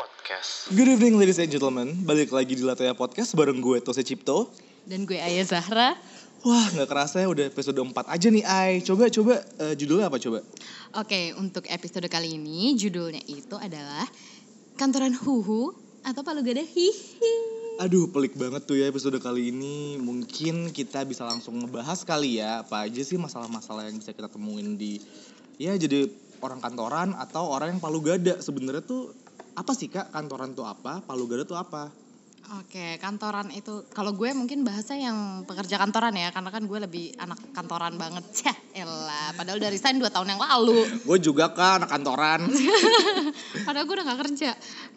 Podcast. Good evening ladies and gentlemen, balik lagi di Latoya Podcast bareng gue Tose Cipto Dan gue Ayah Zahra. Wah gak kerasa ya udah episode 4 aja nih Ay Coba coba eh, judulnya apa coba? Oke, untuk episode kali ini judulnya itu adalah Kantoran Huhu atau Palu Gada Hihi. Aduh pelik banget tuh ya episode kali ini Mungkin kita bisa langsung ngebahas kali ya Apa aja sih masalah-masalah yang bisa kita temuin di Ya jadi orang kantoran atau orang yang palu gada Sebenarnya tuh apa sih kak kantoran tuh apa? Palu gada tuh apa? Oke, kantoran itu kalau gue mungkin bahasa yang pekerja kantoran ya, karena kan gue lebih anak kantoran banget. Cah, elah, padahal udah resign 2 tahun yang lalu. Gue juga kak anak kantoran Padahal gue udah gak kerja.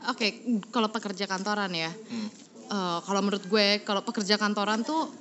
Oke, kalau pekerja kantoran ya. Hmm. eh, kalau menurut gue, kalau pekerja kantoran tuh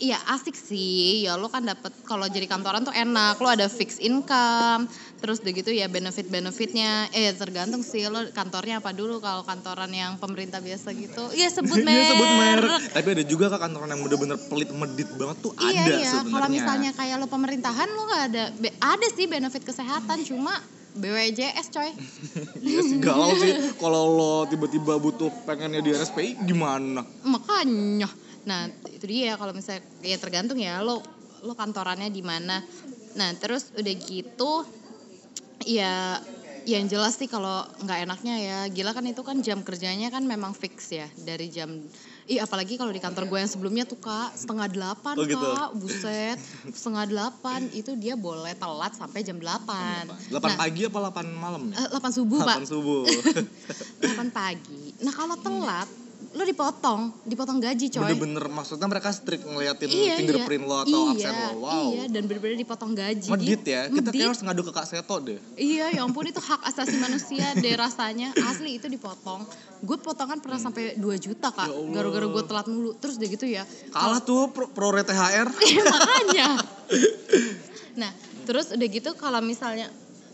Iya asik sih, ya lo kan dapet kalau jadi kantoran tuh enak, lo ada fix income, terus udah gitu ya benefit-benefitnya, eh tergantung sih lo kantornya apa dulu. Kalau kantoran yang pemerintah biasa gitu, iya sebut merek. Iya sebut merek. Tapi ada juga kak kantoran yang bener-bener pelit medit banget tuh Iya ada iya, sebenarnya. kalau misalnya kayak lo pemerintahan lo gak ada, be- ada sih benefit kesehatan cuma BWJS coy. Iya sih galau sih. Kalau lo tiba-tiba butuh pengennya di RSPI gimana? makanya. Nah itu dia. Kalau misalnya ya tergantung ya lo lo kantorannya di mana. Nah terus udah gitu ya yang jelas sih kalau nggak enaknya ya. Gila kan itu kan jam kerjanya kan memang fix ya dari jam Ih apalagi kalau di kantor gue yang sebelumnya tuh kak setengah delapan Oh, gitu. kak buset. Setengah delapan itu dia boleh telat sampai jam delapan. 8 pagi apa 8 malam Eh, ya? 8 subuh pak 8 subuh. 8 pagi. Nah kalau telat lo dipotong dipotong gaji coy Bener-bener maksudnya mereka strict ngeliatin iya, fingerprint iya. lo atau iya, absen lo Wow Iya, dan bener-bener dipotong gaji. Medit ya, kita Medit. kayak harus ngadu ke Kak Seto deh Iya, ya ampun itu hak asasi manusia deh rasanya. Asli itu dipotong. Gue potongan pernah sampai 2 juta, Kak. Ya. Gara-gara gue telat mulu. Terus udah gitu ya. Kalah tuh pro, pro THR Iya, makanya. Nah, terus udah gitu kalau misalnya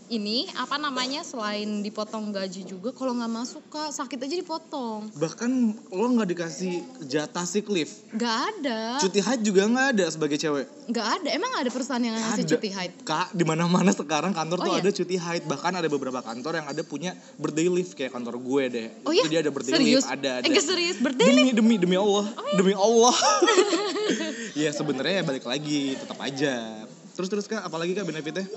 ini apa namanya selain dipotong gaji juga kalau nggak masuk kak sakit aja dipotong Bahkan lo gak dikasih jatah sick leave nggak ada Cuti haid juga gak ada sebagai cewek nggak ada emang ada perusahaan yang ngasih Ada. cuti haid Kak, di mana-mana sekarang kantor Oh, tuh iya? ada cuti haid. Bahkan ada beberapa kantor yang ada punya birthday leave kayak kantor gue deh. oh iya dia ada birthday serius leave, ada ada. eh nggak serius birthday demi demi demi Allah, demi Allah. Iya sebenarnya ya balik lagi, tetap aja. Terus terus kak, apalagi kak benefitnya?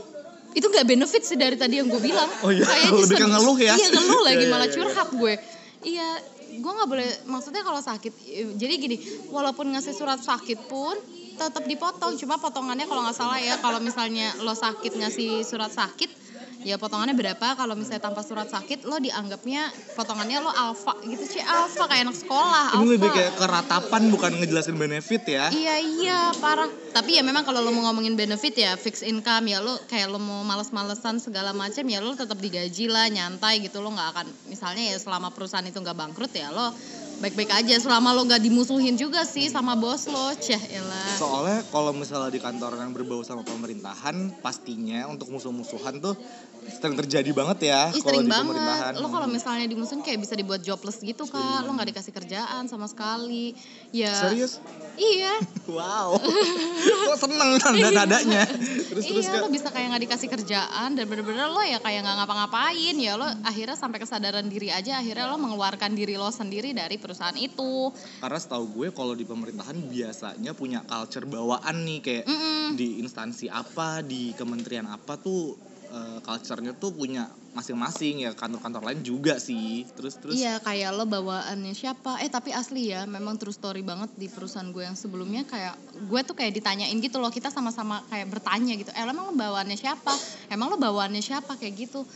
Itu nggak benefit sih dari tadi yang gue bilang. Oh iya, Kayaknya lebih ke ngeluh ya? iya ngeluh lagi Iya, iya, malah iya, curhat gue. Iya gue nggak boleh maksudnya kalau sakit eh, jadi gini walaupun ngasih surat sakit pun tetap dipotong. Cuma potongannya kalau nggak salah ya kalau misalnya lo sakit ngasih surat sakit ya potongannya berapa kalau misalnya tanpa surat sakit lo dianggapnya potongannya lo alfa gitu sih alfa kayak anak sekolah Ini alfa lebih kayak keratapan bukan ngejelasin benefit ya. Iya iya parah. Tapi ya memang kalau lo mau ngomongin benefit ya fix income ya lo kayak lo mau males-malesan segala macam ya lo tetap digaji lah nyantai gitu lo nggak akan misalnya ya selama perusahaan itu nggak bangkrut ya lo baik-baik aja selama lo nggak dimusuhin juga sih sama bos lo ceh elah. Soalnya kalau misalnya di kantor yang berbau sama pemerintahan, pastinya untuk musuh-musuhan tuh sering terjadi banget ya Ih, kalau sering di banget. pemerintahan. Lo kalau misalnya dimusuhin kayak bisa dibuat jobless gitu kak. Lo nggak dikasih kerjaan sama sekali. Ya. Serius? Iya. Wow. Kok seneng nada-nadanya. Terus terus iya Kak. lo bisa kayak nggak dikasih kerjaan dan bener-bener lo ya kayak nggak ngapa-ngapain ya lo akhirnya sampai kesadaran diri aja akhirnya lo mengeluarkan diri lo sendiri dari perusahaan itu Karena setahu gue kalau di pemerintahan biasanya punya culture bawaan nih kayak Mm-mm. di instansi apa, di kementerian apa tuh eh, culture-nya tuh punya masing-masing ya kantor-kantor lain juga sih. Terus terus? Iya kayak lo bawaannya siapa? Eh tapi asli ya memang true story banget di perusahaan gue yang sebelumnya. Kayak gue tuh kayak ditanyain gitu loh kita sama-sama kayak bertanya gitu. Eh emang lo bawaannya siapa? Emang lo bawaannya siapa? Kayak gitu.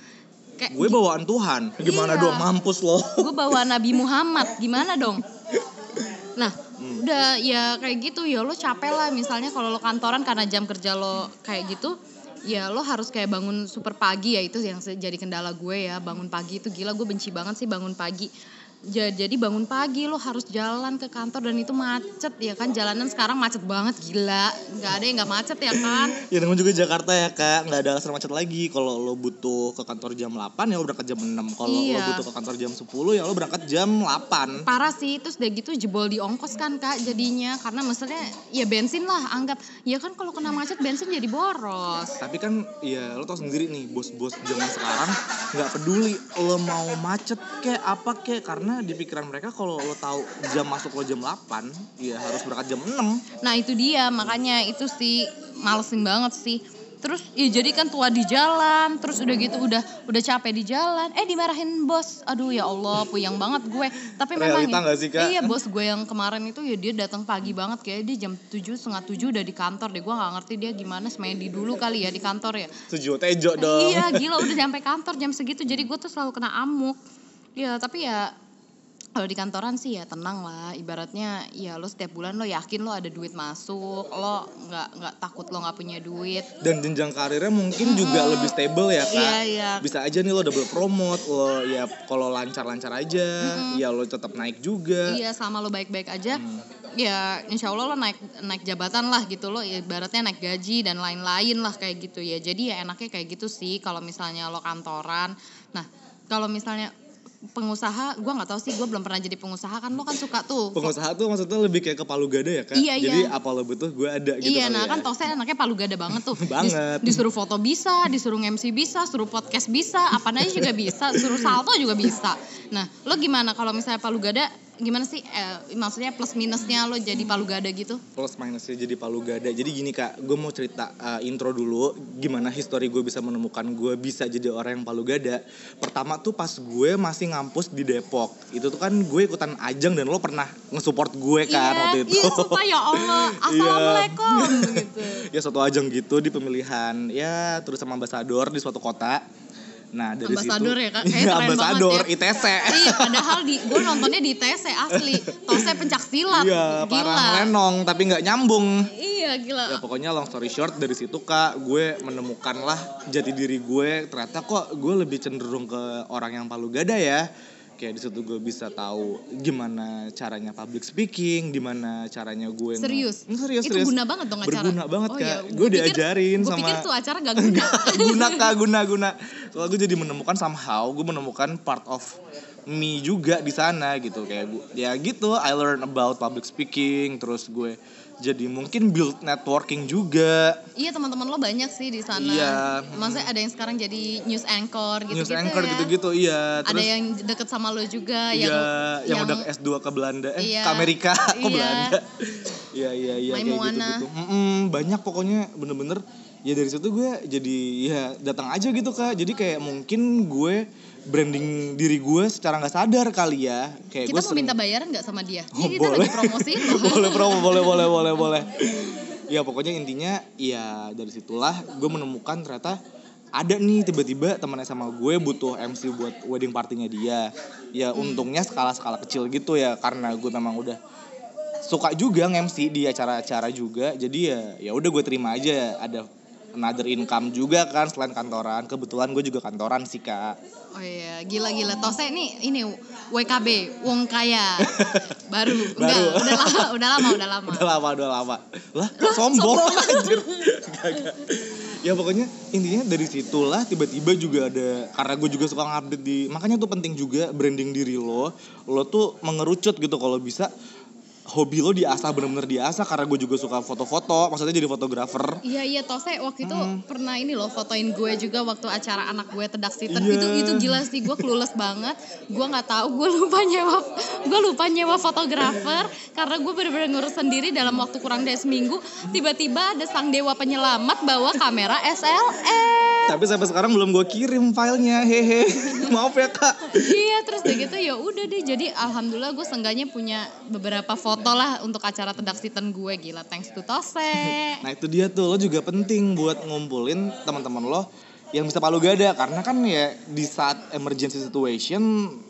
Kayak gue bawaan Tuhan. Gimana Iya. dong mampus loh. gue bawa Nabi Muhammad gimana dong? Nah udah ya kayak gitu. Ya lo capek lah misalnya kalau lo kantoran karena jam kerja lo kayak gitu ya lo harus kayak bangun super pagi ya itu yang jadi kendala gue ya. Bangun pagi itu gila gue benci banget sih bangun pagi Ja- jadi bangun pagi lo harus jalan ke kantor dan itu macet ya kan jalanan sekarang macet banget gila nggak ada yang nggak macet ya kan Ya namanya juga Jakarta ya kak, nggak ada alasan macet lagi. Kalau lo butuh ke kantor jam 8 ya lo berangkat jam 6. Kalau lo Iya. butuh ke kantor jam 10 ya lo berangkat jam 8. parah sih terus udah gitu jebol di ongkos kan kak jadinya karena maksudnya ya bensin lah anggap ya kan kalau kena macet bensin jadi boros Tapi kan ya lo tau sendiri nih bos-bos zaman sekarang nggak peduli lo mau macet kek apa kek karena di pikiran mereka kalau lo tahu jam masuk lo jam 8 ya harus berangkat jam 6. Nah itu dia makanya itu sih malesin banget sih. Terus ya jadi kan tua di jalan, terus udah gitu udah udah capek di jalan, eh dimarahin bos. Aduh ya Allah, puyeng banget gue. Tapi memang Realita nggak sih, Kak? Iya bos gue yang kemarin itu ya dia datang pagi banget kayak dia jam 7 setengah 7 udah di kantor deh. Gue nggak ngerti dia gimana semedi dulu kali ya di kantor ya. Setuju tejo dong. Iya gila udah nyampe kantor jam segitu jadi gue tuh selalu kena amuk. Ya tapi ya kalau di kantoran sih ya tenang lah. Ibaratnya ya lo setiap bulan lo yakin lo ada duit masuk. Lo nggak nggak takut lo nggak punya duit. Dan jenjang karirnya mungkin juga lebih stable ya kak. Iya, iya. Bisa aja nih lo double promote, lo ya kalau lancar-lancar aja, ya lo tetap naik juga. iya sama lo baik-baik aja ya insya Allah lo naik naik jabatan lah gitu lo. Ya ibaratnya naik gaji dan lain-lain lah kayak gitu ya. Jadi ya enaknya kayak gitu sih kalau misalnya lo kantoran. Nah kalau misalnya pengusaha gue nggak tahu sih gue belum pernah jadi pengusaha kan lo kan suka tuh Pengusaha tuh maksudnya lebih kayak ke palu gada ya kak. Iya, iya. Jadi apa lo butuh gue ada gitu iya, nah ya. kan Tose anaknya palu gada banget tuh. Dis- Banget. disuruh foto bisa, disuruh MC bisa, suruh podcast bisa, apa aja juga bisa, suruh salto juga bisa. Nah, lo gimana kalau misalnya palu gada? Gimana sih? Eh, maksudnya plus minusnya lo jadi palu gada gitu? plus minusnya jadi palu gada. Jadi gini kak, gue mau cerita uh, intro dulu gimana histori gue bisa menemukan gue bisa jadi orang yang palu gada. Pertama tuh pas gue masih ngampus di Depok, itu tuh kan gue ikutan ajang dan lo pernah nge-support gue kan waktu itu. iya, sumpah ya Allah. Assalamualaikum gitu. ya satu ajang gitu di pemilihan ya terus sama ambasador di suatu kota. Nah dari Ambasador situ, ya, Kak? Kayaknya keren ambasador banget ya. ITC. Iya, padahal di gue nontonnya di TC asli. Tose pencak silat. Iya, Gila. parah lenong tapi nggak nyambung. Iya, gila. Ya pokoknya long story short dari situ kak gue menemukan lah jati diri gue ternyata kok gue lebih cenderung ke orang yang palu gada ya kayak di situ gue bisa tahu gimana caranya public speaking, gimana caranya gue nge- Serius? Hmm, serius Itu serius. guna banget dong acara. Berguna banget Oh kak. iya, Gue diajarin gua sama. pikir tuh acara gak guna. guna kak, guna guna. Soalnya gue jadi menemukan somehow gue menemukan part of me juga di sana gitu kayak gue ya gitu I learn about public speaking terus gue jadi mungkin build networking juga Iya teman-teman lo banyak sih di sana. Iya. Maksudnya ada yang sekarang jadi news anchor gitu-gitu news anchor ya. gitu-gitu iya Ada terus yang deket sama lo juga iya yang yang, udah ke S2 ke Belanda eh Iya. ke Amerika Iya. Belanda iya iya iya kayak gitu gitu banyak pokoknya bener-bener ya dari situ gue jadi ya datang aja gitu kak jadi kayak mungkin gue branding diri gue secara nggak sadar kali ya. Kayak kita gue mau sering- minta bayaran nggak sama dia? Oh, Ini kita boleh. lagi promosiin loh. boleh promo boleh boleh boleh boleh. Ya pokoknya intinya ya dari situlah gue menemukan ternyata ada nih tiba-tiba teman sama gue butuh MC buat wedding partinya dia. Ya untungnya skala-skala kecil gitu ya karena gue memang udah suka juga nge-MC di acara-acara juga. Jadi ya ya udah gue terima aja. Ada another income juga kan selain kantoran kebetulan gue juga kantoran sih kak Oh iya, gila-gila. Tose ini ini WKB, Wong Kaya. Baru. Enggak, Baru. udah lama, udah lama, udah lama. udah lama udah lama lah kok sombong anjir Gak, gak. ya pokoknya intinya dari situlah tiba-tiba juga ada karena gue juga suka ngupdate di makanya tuh penting juga branding diri lo lo tuh mengerucut gitu kalau bisa hobi lo diasah bener-bener diasah karena gue juga suka foto-foto maksudnya jadi fotografer. Iya iya Tose waktu itu Hmm. pernah ini loh fotoin gue juga waktu acara anak gue tedak sitan Iya. itu itu gila sih gue clueless banget. Gue nggak tahu gue lupa nyewa gue lupa nyewa fotografer karena gue bener-bener ngurus sendiri dalam waktu kurang dari seminggu. Tiba-tiba ada sang dewa penyelamat bawa kamera SLR tapi sampai sekarang belum gue kirim filenya hehe. Maaf ya kak. Iya terus udah gitu ya udah deh. Jadi alhamdulillah gue seenggaknya punya beberapa foto lah untuk acara tedak sitan gue gila. Thanks to Tose. Nah itu dia tuh. Lo juga penting buat ngumpulin teman-teman lo yang bisa palu gada. Karena kan ya di saat emergency situation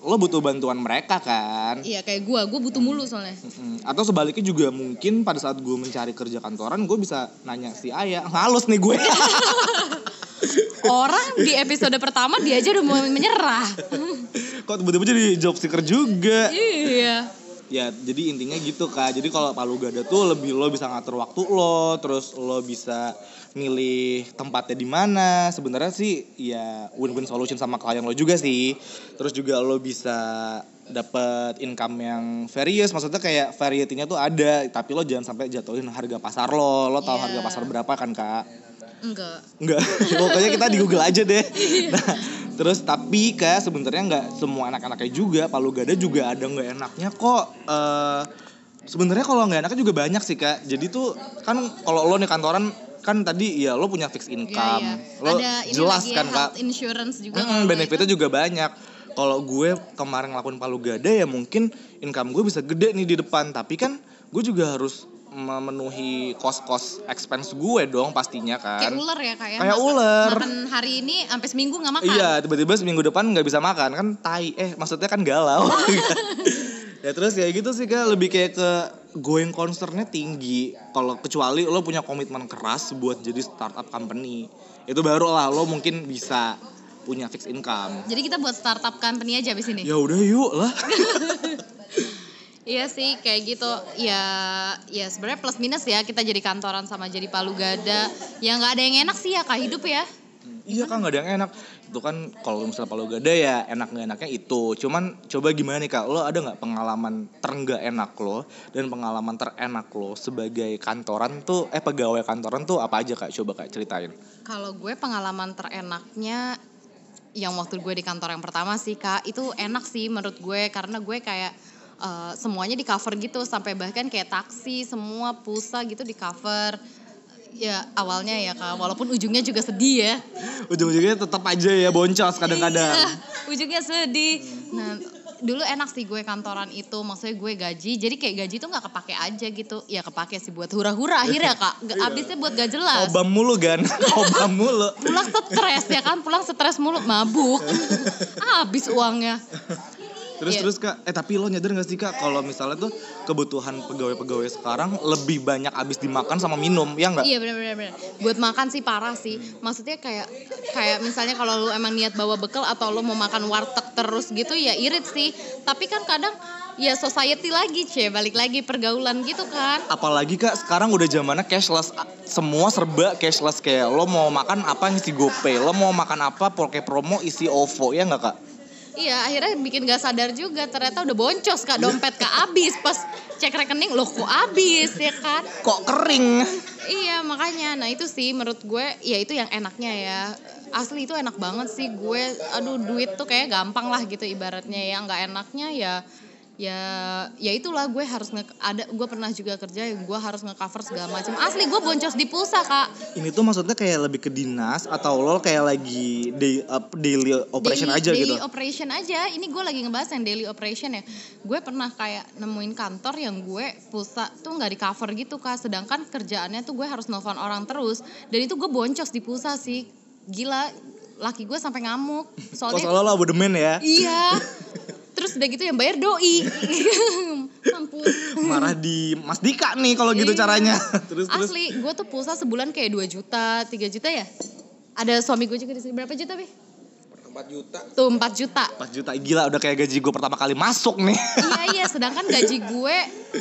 lo butuh bantuan mereka kan. iya kayak gue gue butuh mulu soalnya. Atau sebaliknya juga mungkin pada saat gue mencari kerja kantoran gue bisa nanya si Ayah halus nih gue. orang di episode pertama dia aja udah mau menyerah. Kok tiba-tiba jadi job seeker juga? iya Ya, jadi intinya gitu kak. Jadi kalau Palu Gada tuh lebih lo bisa ngatur waktu lo, terus lo bisa milih tempatnya di mana. Sebenarnya sih ya win-win solution sama klien lo juga sih. Terus juga lo bisa dapat income yang various. Maksudnya kayak variety-nya tuh ada, tapi lo jangan sampai jatuhin harga pasar lo. Lo tahu Iya. harga pasar berapa kan kak? Enggak Enggak, pokoknya kita di Google aja deh. Nah, terus tapi kayak sebenarnya nggak semua anak-anaknya juga Palu Gada juga ada nggak enaknya kok. Eh sebenarnya kalau nggak enaknya juga banyak sih kak. Jadi tuh kan kalau lo nih kantoran kan tadi ya lo punya fixed income, Iya, iya. lo ada jelas ya, kan kak. insurance juga lo benefitnya itu. juga banyak. Kalau gue kemarin ngelakuin Palu Gada ya mungkin income gue bisa gede nih di depan, tapi kan gue juga harus memenuhi kos-kos expense gue dong pastinya kan. kayak ular ya kayak Kayak ular. makan hari ini sampai seminggu nggak makan Iya, tiba-tiba seminggu depan nggak bisa makan kan tai. Eh, maksudnya kan galau. ya terus ya gitu sih kak, lebih kayak ke going concernnya tinggi. Kalau kecuali lo punya komitmen keras buat jadi startup company, itu baru lah lo mungkin bisa punya fixed income. jadi kita buat startup company aja abis ini Ya udah yuk lah. Iya sih kayak gitu ya ya sebenarnya plus minus ya kita jadi kantoran sama jadi palu gada ya nggak ada yang enak sih ya kak hidup ya iya kan nggak ada yang enak. Itu kan kalau misalnya Palu Gada ya enak nggak enaknya itu. Cuman coba gimana nih kak, lo ada nggak pengalaman terenggak enak lo dan pengalaman terenak lo sebagai kantoran tuh eh pegawai kantoran tuh apa aja kak? Coba kak ceritain. kalau gue pengalaman terenaknya yang waktu gue di kantor yang pertama sih kak itu enak sih menurut gue karena gue kayak eh, semuanya di cover gitu sampai bahkan kayak taksi semua pulsa gitu di cover ya awalnya ya kak walaupun ujungnya juga sedih ya Ujung-ujungnya tetap aja ya boncos kadang-kadang. Iya, ujungnya sedih. Nah, dulu enak sih gue kantoran itu, maksudnya gue gaji. Jadi kayak gaji tuh nggak kepake aja gitu. Ya kepake sih buat hura-hura akhirnya kak. Nggak Abisnya buat gak jelas. Obam mulu kan, obam mulu. Pulang stres ya kan, pulang stres mulu, mabuk. Habis uangnya. Terus Iya. terus kak, eh tapi lo nyadar gak sih kak kalau misalnya tuh kebutuhan pegawai-pegawai sekarang lebih banyak abis dimakan sama minum, ya nggak? Iya benar-benar. benar. Buat makan sih parah sih. Maksudnya kayak kayak misalnya kalau lu emang niat bawa bekal atau lu mau makan warteg terus gitu ya irit sih. Tapi kan kadang ya society lagi cie balik lagi pergaulan gitu kan. Apalagi kak sekarang udah zamannya cashless, semua serba cashless kayak lo mau makan apa ngisi GoPay, lo mau makan apa pakai promo isi OVO ya nggak kak? Iya akhirnya bikin gak sadar juga. Ternyata udah boncos kak. Dompet kak abis pas cek rekening loh kok abis ya kan? Kok kering? iya makanya. Nah itu sih menurut gue ya itu yang enaknya ya. Asli itu enak banget sih. Gue aduh duit tuh kayak gampang lah gitu ibaratnya ya. Nggak enaknya ya ya ya itulah gue harus nge ada gue pernah juga kerja yang gue harus ngecover segala macam asli gue boncos di pulsa kak Ini tuh maksudnya kayak lebih ke dinas atau lo kayak lagi day, up- daily operation daily, aja daily gitu? operation aja. Ini gue lagi ngebahas yang daily operation ya. Gue pernah kayak nemuin kantor yang gue pulsa tuh nggak di cover gitu kak. Sedangkan kerjaannya tuh gue harus nelfon orang terus. Dan itu gue boncos di pulsa sih. Gila, laki gue sampai ngamuk. Soalnya soalnya lo abodemen ya? iya. Terus udah gitu yang bayar doi. Mampus. Marah di Mas Dika nih kalau gitu Iya. caranya. terus terus. Asli, gue tuh pulsa sebulan kayak 2 juta, 3 juta ya. Ada suami gue juga di sini. Berapa juta, Bi? 4 juta. Tuh 4 juta. 4 juta gila udah kayak gaji gue pertama kali masuk nih. iya iya sedangkan gaji gue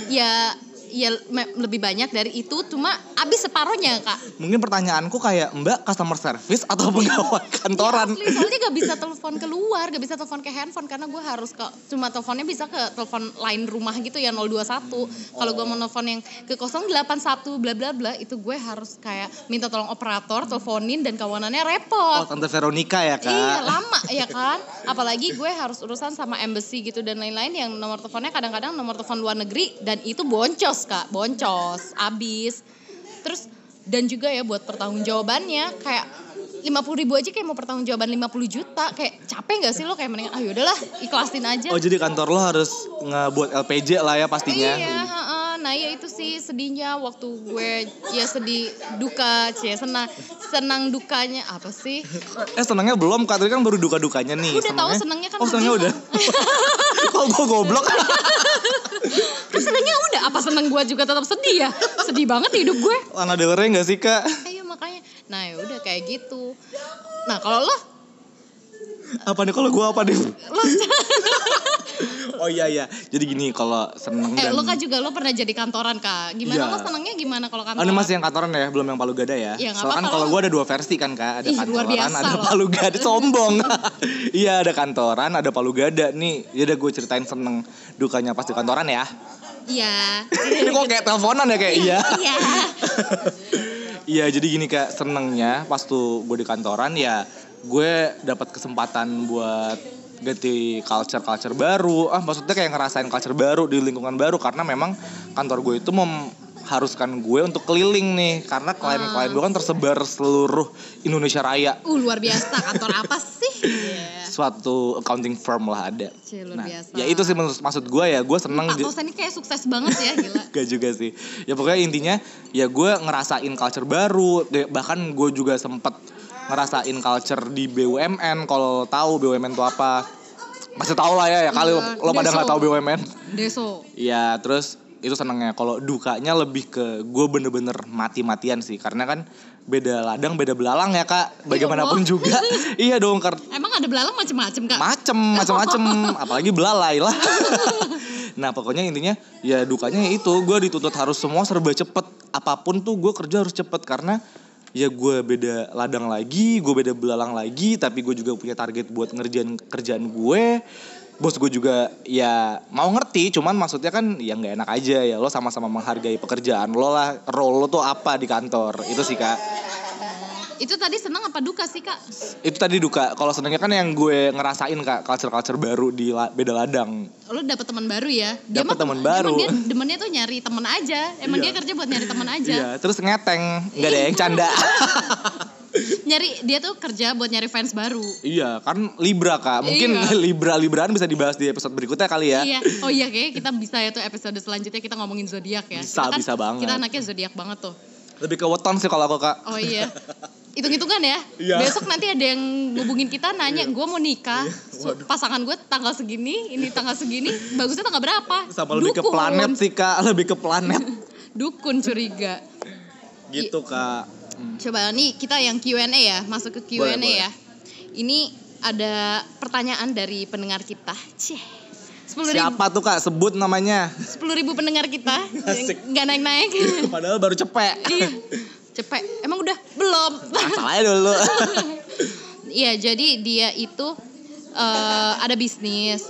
ya ya lebih banyak dari itu cuma habis separohnya kak. Mungkin pertanyaanku kayak Mbak customer service atau pegawai kantoran? Asli, soalnya gak bisa telepon keluar gak bisa telepon ke handphone karena gue harus ke cuma teleponnya bisa ke telepon lain rumah gitu ya 021 kalau gue mau telepon yang ke 081 bla bla bla itu gue harus kayak minta tolong operator teleponin dan kawanannya Oh, repot Tante Veronica ya, Kak? Iya lama ya kan? Apalagi gue harus urusan sama embassy gitu dan lain-lain Yang nomor teleponnya kadang-kadang nomor telepon luar negeri Dan itu boncos kak Boncos Abis Terus dan juga ya buat pertanggungjawabannya Kayak 50 ribu aja kayak mau pertanggungjawaban 50 juta Kayak capek gak sih lo kayak mendingan Ah yaudahlah ikhlasin aja Oh jadi kantor lo harus ngebuat LPJ lah ya pastinya. Iya. Nah ya itu sih sedihnya waktu gue ya sedih duka, cie senang senang dukanya apa sih? Eh senangnya belum, Kak. Tadi kan baru duka-dukanya nih. Udah tahu senangnya kan Oh senangnya udah. oh gue goblok. Kan senangnya udah, apa senang gue juga tetap sedih ya? Sedih banget hidup gue. Lana Del Rey gak sih, Kak? Ayo makanya. Nah ya udah kayak gitu. Nah kalau lo apa nih kalau gue apa nih? oh iya iya. Jadi gini kalau seneng Eh, dan lo kan juga lo pernah jadi kantoran kak. Gimana Iya. lo senangnya gimana kalau Oh kantoran? ini masih yang kantoran ya, belum yang Palu Gada ya? Iya, nggak Soalnya kan kalau gue ada dua versi kan kak, ada Ih, kantoran, biasa ada lo. Palu Gada, sombong. iya ada kantoran, ada Palu Gada nih. Ya udah gue ceritain seneng dukanya pas di kantoran ya. Iya. ini kok kayak teleponan ya kayak iya. Iya. Iya jadi gini kak senengnya pas tuh gue di kantoran ya gue dapat kesempatan buat ganti culture culture baru ah maksudnya kayak ngerasain culture baru di lingkungan baru karena memang kantor gue itu mengharuskan gue untuk keliling nih karena klien-klien gue kan tersebar seluruh Indonesia Raya Uh luar biasa kantor apa sih? Iya. suatu accounting firm lah ada Cie, luar nah biasa. ya itu sih menurut maksud gue ya gue seneng Pak Tosa ini kayak sukses banget ya gila. Gak juga sih. Ya pokoknya intinya ya gue ngerasain culture baru. De- Bahkan gue juga sempet ngerasain culture di BUMN. Kalau tahu BUMN itu apa? Masih tahu lah ya. ya kali Iya, lo pada nggak tahu BUMN. Deso. Ya terus itu senengnya. Kalau dukanya lebih ke gue bener-bener mati-matian sih. Karena kan beda ladang beda belalang ya kak. Bagaimanapun Allah. juga. iya dong. Kar Emang ada belalang macem-macem kak? macem macem-macem apalagi belalai lah nah pokoknya intinya ya dukanya ya itu gue dituntut harus semua serba cepet apa pun tuh gue kerja harus cepet karena ya gue beda ladang lagi gue beda belalang lagi tapi gue juga punya target buat ngerjain kerjaan gue. Bos gue juga ya mau ngerti cuman maksudnya kan ya nggak enak aja ya lo sama-sama menghargai pekerjaan lo lah role lo tuh apa di kantor itu sih kak Itu tadi senang apa duka sih kak? itu tadi duka kalau senengnya kan yang gue ngerasain kak culture culture baru di la- beda ladang Lo dapet teman baru ya? Dapet teman baru. Emang dia demennya tuh nyari temen aja. Emang Iya. dia kerja buat nyari temen aja. Iya, terus ngeteng, nggak ada yang canda. Nyari dia tuh kerja buat nyari fans baru. iya, kan Libra kak. Mungkin Iya. Libra Libraan bisa dibahas di episode berikutnya kali ya. Iya. Oh iya kayaknya kita bisa ya tuh episode selanjutnya kita ngomongin zodiak ya. Bisa, Kita kan- bisa banget. Kita anaknya zodiak banget tuh. Lebih ke weton sih kalau aku kak. Oh iya. Hitung-hitungan ya. Iya. Besok nanti ada yang ngubungin kita nanya, gue mau nikah. Su- Pasangan gue tanggal segini, ini tanggal segini. Bagusnya tanggal berapa? Sama lebih ke Dukun. planet sih kak, lebih ke planet. Dukun curiga. gitu kak. Hmm. Coba nih kita yang Q&A ya, masuk ke Q&A boleh. ya. Ini ada pertanyaan dari pendengar kita. Cih. Ribu, Siapa tuh kak? Sebut namanya. sepuluh ribu pendengar kita, Asik. nggak naik-naik. Padahal baru cepet. iya, cepet. Emang udah belum? Masalahnya dulu. Iya, jadi dia itu eh, ada bisnis.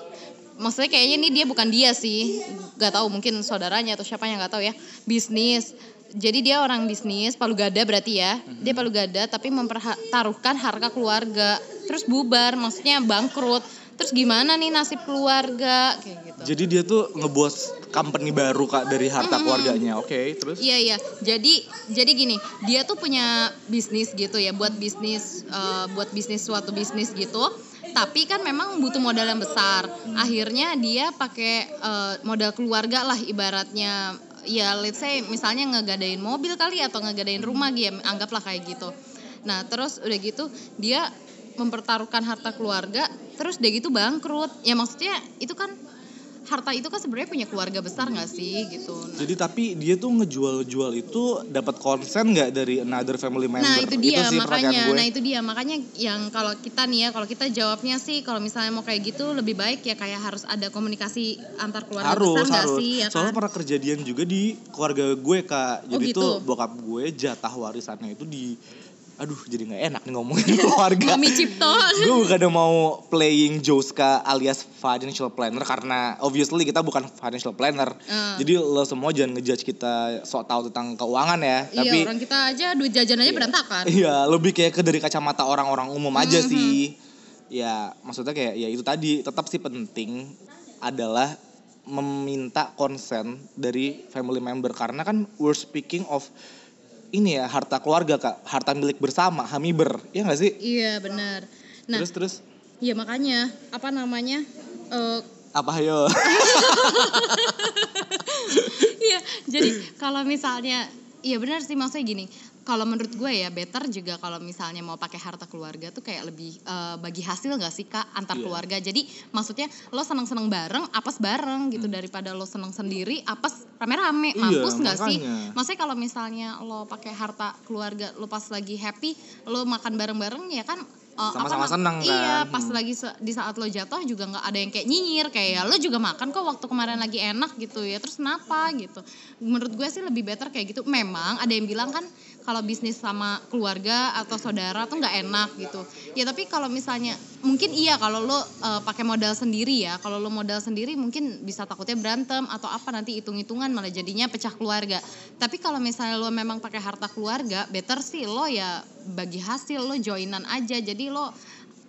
Maksudnya kayaknya ini dia bukan dia sih, nggak tahu mungkin saudaranya atau siapa yang nggak tahu ya. Bisnis. Jadi dia orang bisnis, palu gada berarti ya. Dia palu gada tapi mempertaruhkan harga keluarga. Terus bubar, maksudnya bangkrut. Terus gimana nih nasib keluarga kayak gitu. Jadi dia tuh ngebuat company baru kak dari harta keluarganya. Oke, terus? Iya iya. Jadi jadi gini, dia tuh punya bisnis gitu ya, buat bisnis eh, buat bisnis suatu bisnis gitu. Tapi kan memang butuh modal yang besar. Akhirnya dia pakai eh, modal keluarga lah ibaratnya. Ya let's say misalnya ngegadain mobil kali atau ngegadain rumah gitu, anggaplah kayak gitu. Nah, terus udah gitu dia mempertaruhkan harta keluarga, terus dia gitu bangkrut. Ya maksudnya itu kan harta itu kan sebenarnya punya keluarga besar nggak sih gitu. Nah, Jadi tapi dia tuh ngejual-jual itu dapat konsen nggak dari another family member? Nah itu dia sih pertanyaan makanya, gue. nah itu dia makanya yang kalau kita nih ya, kalau kita jawabnya sih kalau misalnya mau kayak gitu lebih baik ya kayak harus ada komunikasi antar keluarga harus besar nggak sih ya soalnya kan? pernah kejadian juga di keluarga gue kak Oh, jadi gitu? tuh bokap gue jatah warisannya itu di aduh jadi nggak enak nih ngomongin keluarga Mami Cipto. gue bukan mau playing Joska alias financial planner karena obviously kita bukan financial planner Eh. jadi lo semua jangan ngejudge kita sok tahu tentang keuangan ya tapi iya orang kita aja duit jajan aja berantakan. Iya, lebih kayak ke dari kacamata orang-orang umum aja Mhm. sih. Ya, maksudnya kayak ya itu tadi tetap sih penting adalah meminta konsen dari family member karena kan we're speaking of ini ya harta keluarga kak, harta milik bersama, hamiber, ya nggak sih? Iya benar. Nah, terus terus ya makanya apa namanya? eh, apa yo? Iya, jadi kalau misalnya Iya benar sih maksudnya gini. Kalau menurut gue ya better juga kalau misalnya mau pakai harta keluarga tuh kayak lebih eh, bagi hasil gak sih kak antar Iya. keluarga. Jadi maksudnya lo seneng-seneng bareng, apes bareng gitu daripada lo seneng sendiri, apes rame-rame, Hmm. Iya, mampus gak sih? Maksudnya kalau misalnya lo pakai harta keluarga, lo pas lagi happy, lo makan bareng-bareng ya kan uh, apa Sama-sama nam- seneng Iya, kan. pas Hmm. lagi di saat lo jatuh juga nggak ada yang kayak nyinyir kayak ya lo juga makan kok waktu kemarin lagi enak gitu ya. Terus kenapa gitu? Menurut gue sih lebih better kayak gitu. Memang ada yang bilang kan kalau bisnis sama keluarga atau saudara tuh nggak enak gitu. Ya tapi kalau misalnya mungkin iya kalau lo uh, pakai modal sendiri ya. Kalau lo modal sendiri mungkin bisa takutnya berantem atau apa nanti hitung-hitungan malah jadinya pecah keluarga. Tapi kalau misalnya lo memang pakai harta keluarga, better sih lo ya bagi hasil lo joinan aja. Jadi lo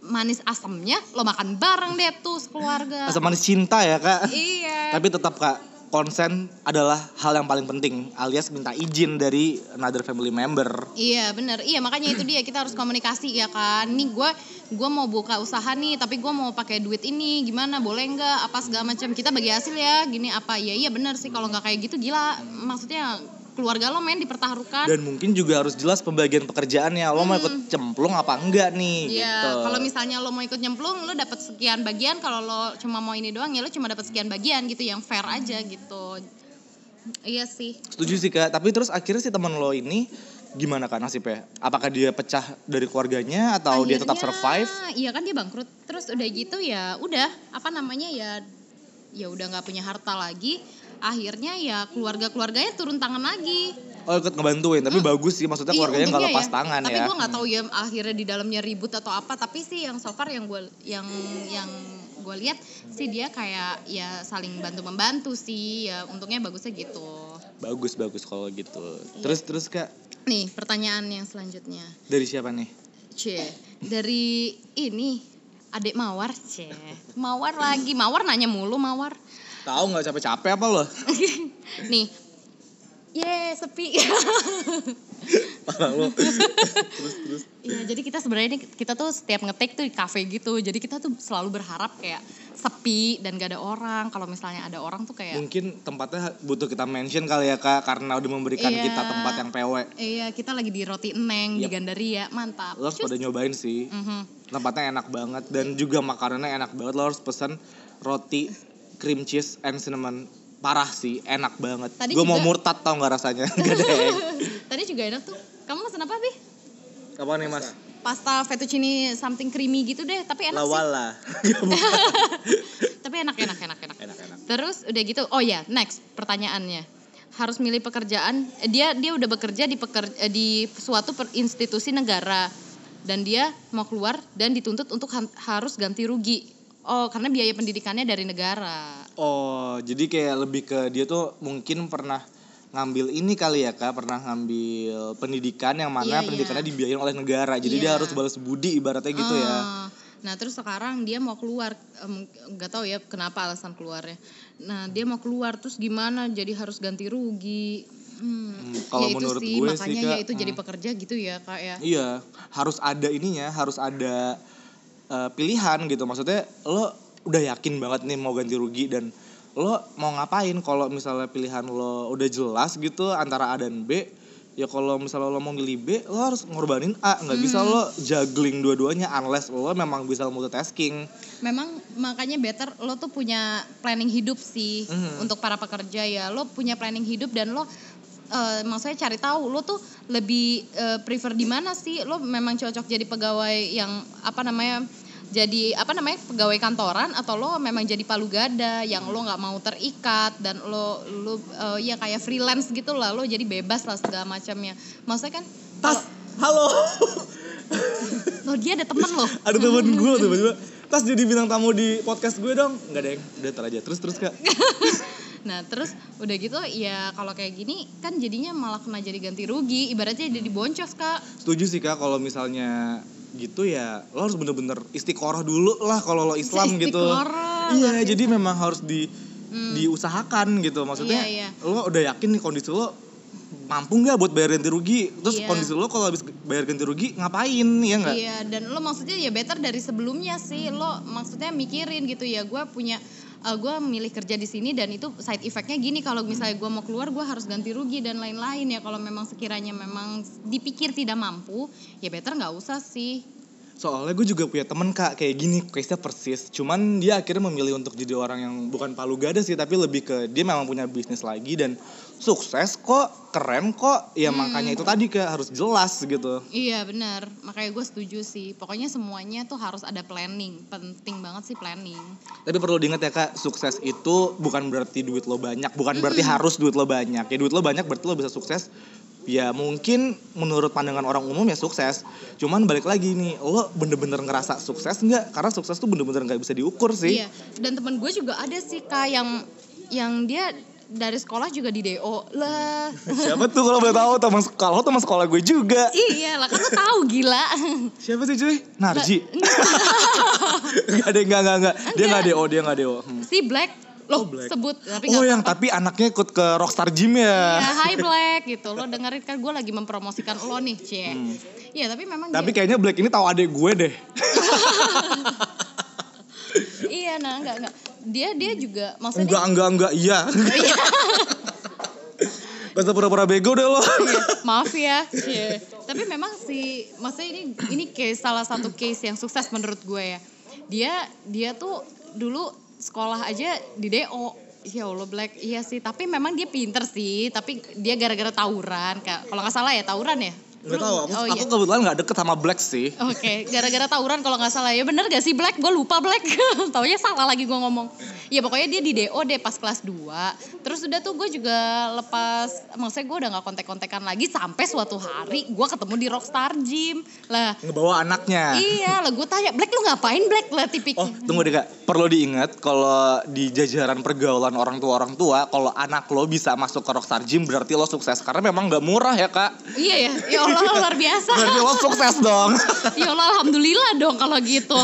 manis asamnya lo makan bareng deh tuh sekeluarga. Asam manis cinta ya kak. Iya. Tapi tetap kak konsen adalah hal yang paling penting alias minta izin dari another family member. Iya bener, iya makanya itu dia kita harus komunikasi ya kan. Nih gue gue mau buka usaha nih, tapi gue mau pakai duit ini gimana, boleh nggak? Apa segala macam kita bagi hasil ya, gini apa ya? Iya bener sih kalau nggak kayak gitu gila. Maksudnya keluarga lo main dipertaruhkan. Dan mungkin juga harus jelas pembagian pekerjaannya. Lo mau ikut cemplung apa enggak nih Iya, gitu. kalau misalnya lo mau ikut nyemplung, lo dapat sekian bagian. Kalau lo cuma mau ini doang, ya lo cuma dapat sekian bagian gitu, yang fair aja gitu. Iya sih. Setuju sih kak. Tapi terus akhirnya si teman lo ini gimana kak nasibnya? Apakah dia pecah dari keluarganya atau dia tetap Akhirnya, survive? Iya kan dia bangkrut. Terus udah gitu ya udah apa namanya ya ya udah nggak punya harta lagi. Akhirnya ya keluarga-keluarganya turun tangan lagi. Oh ikut ngebantuin, tapi bagus sih maksudnya Iya, keluarganya nggak untungnya lepas tangan tapi ya. gue nggak tahu ya akhirnya di dalamnya ribut atau apa. Tapi sih yang so far yang gue yang yang gue lihat sih dia kayak ya saling bantu membantu sih. Ya untungnya bagusnya gitu. Bagus bagus kalau gitu. Iya. Terus terus kak Nih pertanyaan yang selanjutnya. dari siapa nih? C dari ini adik Mawar C Mawar lagi Mawar nanya mulu Mawar Tahu nggak capek-capek apa lo? nih Ye sepi Parah lo. ya jadi kita sebenarnya ini kita tuh setiap ngetek tuh di cafe gitu jadi kita tuh selalu berharap kayak sepi dan gak ada orang kalau misalnya ada orang tuh kayak Mungkin tempatnya butuh kita mention kali ya kak, karena udah memberikan Iya. kita tempat yang PW. iya kita lagi di roti eneng di Yap. Gandaria mantap Lo harus pada nyobain sih. Mhm. Tempatnya enak banget dan juga makanannya enak banget. Lo harus pesen roti cream cheese and cinnamon parah sih, enak banget. Gue mau murtad tau nggak rasanya? Deng. tadi juga enak tuh kamu pesan apa Bi? Apa nih mas? pasta fettuccine something creamy gitu deh tapi enak sih Lawala. tapi enak enak enak enak enak enak. Terus udah gitu, oh ya next pertanyaannya harus milih pekerjaan. eh, Dia dia udah bekerja di peker, eh, di suatu per- institusi negara dan dia mau keluar dan dituntut untuk han- harus ganti rugi. Oh karena biaya pendidikannya dari negara. Oh, jadi kayak lebih ke dia tuh mungkin pernah ngambil ini kali ya kak, pernah ngambil pendidikan yang mana Iya, pendidikannya dibiayain oleh negara. Jadi dia Iya. harus balas budi ibaratnya gitu ya. Ah, Nah terus sekarang dia mau keluar, nggak tahu ya kenapa alasan keluarnya. Nah dia mau keluar terus gimana? Jadi harus ganti rugi. Hmm, Hmm, kalau ya menurut sih gue sih, makanya Kak, ya itu jadi hmm. pekerja gitu ya kak ya. Iya, harus ada ininya, harus ada eh, pilihan gitu. Maksudnya lo udah yakin banget nih mau ganti rugi dan lo mau ngapain kalau misalnya pilihan lo udah jelas gitu antara A dan B ya kalau misalnya lo mau milih B lo harus ngorbanin A nggak bisa Hmm. lo juggling dua-duanya unless lo memang bisa multitasking Memang makanya better lo tuh punya planning hidup sih Mhm. untuk para pekerja ya. Lo punya planning hidup dan lo eh, maksudnya cari tahu lo tuh lebih eh, prefer di mana sih? Lo memang cocok jadi pegawai yang apa namanya? Jadi apa namanya pegawai kantoran atau lo memang jadi palu gada yang lo nggak mau terikat dan lo lo eh, ya kayak freelance gitu lah lo jadi bebas lah segala macamnya. Maksudnya kan tas halo lo dia ada temen lo. ada temen gue tiba-tiba tas jadi bintang tamu di podcast gue dong nggak deh udah ntar aja terus terus kak Nah terus udah gitu ya kalau kayak gini kan jadinya malah kena jadi ganti rugi. Ibaratnya jadi boncos kak. setuju sih kak kalau misalnya gitu ya lo harus bener-bener istiqoroh dulu lah kalau lo Islam gitu. Iya luar jadi memang harus di diusahakan gitu. Maksudnya Iya, iya. lo udah yakin nih kondisi lo mampu nggak buat bayar ganti rugi? Terus Iya. kondisi lo kalau habis bayar ganti rugi ngapain? Ya nggak? Iya dan lo maksudnya ya better dari sebelumnya sih. Lo maksudnya mikirin gitu ya gue punya eh, gue milih kerja di sini dan itu side effectnya gini kalau misalnya gue mau keluar gue harus ganti rugi dan lain-lain ya kalau memang sekiranya memang dipikir tidak mampu ya better nggak usah sih. Soalnya gue juga punya temen kak kayak gini, case-nya persis. Cuman dia akhirnya memilih untuk jadi orang yang bukan palu gada sih, tapi lebih ke dia memang punya bisnis lagi dan sukses kok, keren kok. Ya makanya itu tadi kak harus jelas gitu. Iya benar, makanya gue setuju sih. Pokoknya semuanya tuh harus ada planning, penting banget sih planning. Tapi perlu diingat ya kak, sukses itu bukan berarti duit lo banyak, bukan berarti harus duit lo banyak. Ya duit lo banyak berarti lo bisa sukses. Ya mungkin menurut pandangan orang umum ya sukses. Cuman balik lagi nih, lo bener-bener ngerasa sukses nggak? Karena sukses tuh bener-bener nggak bisa diukur sih. Iya, dan temen gue juga ada sih kak yang yang dia dari sekolah juga di DO lah. Siapa tuh kalau boleh tahu teman sekolah teman sekolah gue juga. iya lah kan lo tahu gila. Siapa sih cuy? Narji. Enggak deh, enggak, enggak, enggak. Dia enggak DO, dia enggak DO. Hmm. si Black lo Oh, Black. sebut tapi Oh yang apa-apa. tapi anaknya ikut ke Rockstar Gym ya. Ya, Hi Black gitu. Lo dengerin kan gue lagi mempromosikan lo nih, Cie. Iya, tapi memang Hmm. Tapi dia, kayaknya Black ini tahu adik gue deh. iya nah enggak enggak. Dia dia juga maksudnya Enggak, enggak, enggak, iya. Gak usah pura-pura bego deh lo. Iya, maaf ya. Cie. Tapi memang sih, maksudnya ini ini case salah satu case yang sukses menurut gue ya. Dia dia tuh dulu sekolah aja di DO. Ya Allah Black, iya sih. Tapi memang dia pinter sih. Tapi dia gara-gara tawuran. Kak. Kalau nggak salah ya tawuran ya. Gak tahu, aku, oh, aku iya. kebetulan gak deket sama Black sih. Oke, gara-gara tawuran kalau nggak salah ya bener gak sih Black? Gue lupa Black. Taunya salah lagi gue ngomong. Ya pokoknya dia di DO deh pas kelas 2. Terus udah tuh gue juga lepas, maksudnya gue udah gak kontek-kontekan lagi sampai suatu hari gue ketemu di Rockstar Gym. Lah, Ngebawa anaknya. iya lah gue tanya, Black lu ngapain Black? Lah tipik. Oh, tunggu deh kak. Perlu diingat kalau di jajaran pergaulan orang tua orang tua, kalau anak lo bisa masuk ke Rockstar Gym berarti lo sukses. Karena memang gak murah ya kak. Iya ya, ya Allah luar biasa. Berarti lo sukses dong. ya Allah alhamdulillah dong kalau gitu.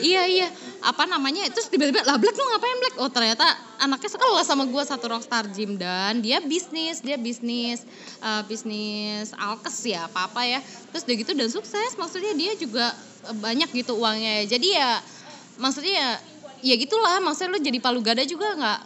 iya iya. Apa namanya? Terus tiba-tiba lah Black lu ngapain Black? Oh ternyata anaknya sekelas sama gue satu Rockstar Gym dan dia bisnis, dia bisnis eh, bisnis alkes ya apa apa ya. Terus udah gitu dan sukses. Maksudnya dia juga eh, banyak gitu uangnya. Jadi ya maksudnya ya, ya gitulah. Maksudnya lu jadi palu gada juga nggak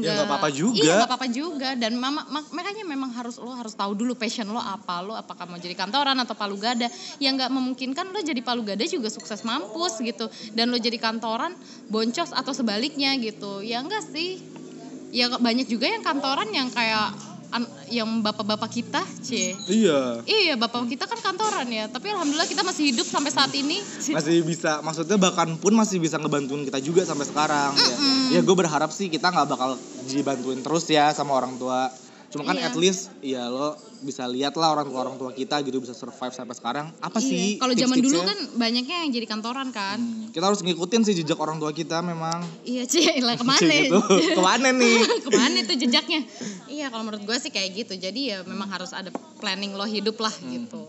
Ya, nggak apa-apa juga. Iya nggak apa-apa juga. Dan mama mak- makanya memang harus lo harus tahu dulu passion lo apa. Lo apakah mau jadi kantoran atau palu gada. Yang nggak memungkinkan lo jadi palu gada juga sukses mampus gitu. Dan lo jadi kantoran boncos atau sebaliknya gitu. Ya enggak sih. Ya banyak juga yang kantoran yang kayak an- yang bapak-bapak kita cie iya. iya bapak kita kan kantoran ya tapi alhamdulillah kita masih hidup sampai saat ini Masih bisa, maksudnya bahkan pun masih bisa ngebantuin kita juga sampai sekarang. Ya, ya gue berharap sih kita nggak bakal dibantuin terus ya sama orang tua. Cuma kan Iya. at least ya lo bisa lihat lah orang tua orang tua kita gitu bisa survive sampai sekarang. Apa sih? Iya. kalau zaman dulu kan banyaknya yang jadi kantoran kan Hmm, kita harus ngikutin sih jejak orang tua kita memang. iya cie lah ke mana gitu. Ke mana nih? ke mana tuh jejaknya iya kalau menurut gue sih kayak gitu jadi ya memang harus ada planning lo hidup lah Hmm. gitu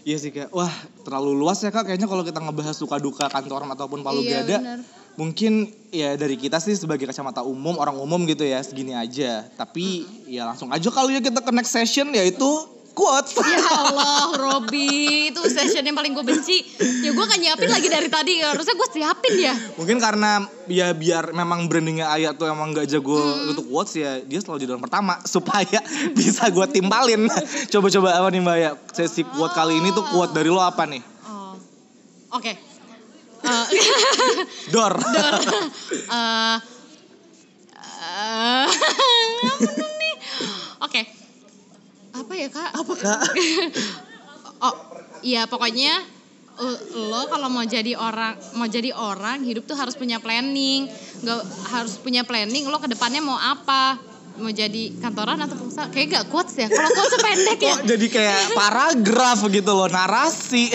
Iya sih kak, wah terlalu luas ya kak kayaknya kalau kita ngebahas suka duka kantoran ataupun palu Iya, gada. benar. Mungkin ya dari kita sih sebagai kacamata umum, orang umum gitu ya segini aja. Tapi ya langsung aja kali ya kita ke next session yaitu quotes. ya Allah Robi itu session yang paling gue benci ya gue kan nyiapin lagi dari tadi harusnya gue siapin ya Mungkin karena ya biar memang brandingnya Ayah tuh emang gak jago Hmm. untuk quotes ya dia selalu jadi orang pertama supaya bisa gue timpalin. Coba-coba apa nih Mbak ya sesi quote kali ini tuh quote dari lo apa nih? oh oke Eh, Dor. Dor. Eh, apa nih? Oke. Apa ya kak? Apa kak? oh, ya pokoknya uh, lo kalau mau jadi orang mau jadi orang hidup tuh harus punya planning. Nggak harus punya planning. Lo ke depannya mau apa? Mau jadi kantoran atau pengusaha? Kayak gak quotes ya. Kalau quotes pendek ya. Jadi kayak paragraf gitu loh narasi.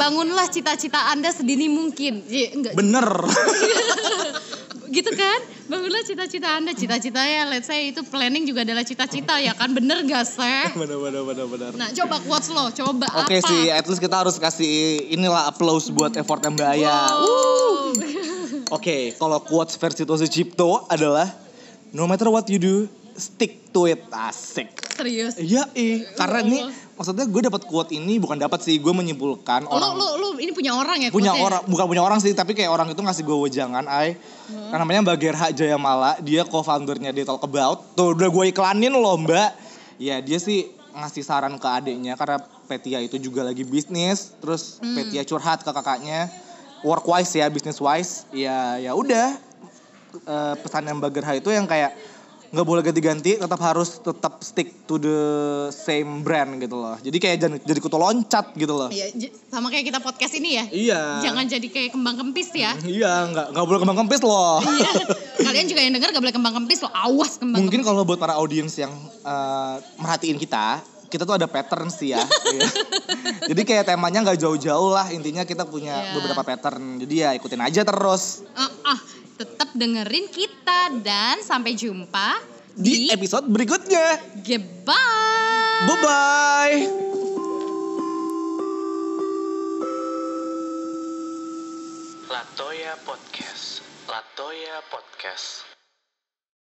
Bangunlah cita-cita anda sedini mungkin. Iya, enggak Bener. gitu kan bangunlah cita-cita anda cita-citanya let's say itu planning juga adalah cita-cita ya kan bener gak sih bener bener bener bener. nah coba quotes lo coba Oke apa sih, at least kita harus kasih inilah applause buat effort Mbak Aya. Wow. Oke, kalau quotes versi Tosi Cipto adalah no matter what you do, stick to it. Asik. serius Iya, eh. Karena ini maksudnya gue dapat quote ini bukan dapat sih, gue menyimpulkan lo orang lo lo ini punya orang ya punya orang bukan punya orang sih tapi kayak orang itu ngasih gue wejangan ay Hmm. Nah, namanya Mbak Gerha Jayamala dia co-foundernya di Talk About tuh udah gue iklanin loh mbak ya dia sih ngasih saran ke adiknya karena Petia itu juga lagi bisnis, terus Hmm. Petia curhat ke kakaknya work wise ya, business wise. Ya ya udah Eh, pesan yang Gerha itu yang kayak nggak boleh ganti-ganti, tetap harus tetap stick to the same brand gitu loh. Jadi kayak jangan jadi kutu loncat gitu loh. Iya, sama kayak kita podcast ini ya. Iya. Jangan jadi kayak kembang kempis ya. Iya, nggak nggak boleh kembang kempis loh. Iya. Kalian juga yang dengar gak boleh kembang kempis loh. Awas kembang Mungkin kalau buat para audiens yang eh, merhatiin kita, kita tuh ada pattern sih ya. Iya. Jadi kayak temanya nggak jauh-jauh lah. Intinya kita punya Iya. beberapa pattern. Jadi ya ikutin aja terus Ah, ah, tetap dengerin kita dan sampai jumpa di di episode berikutnya. Goodbye. Bye bye. Latoya Podcast. Latoya Podcast.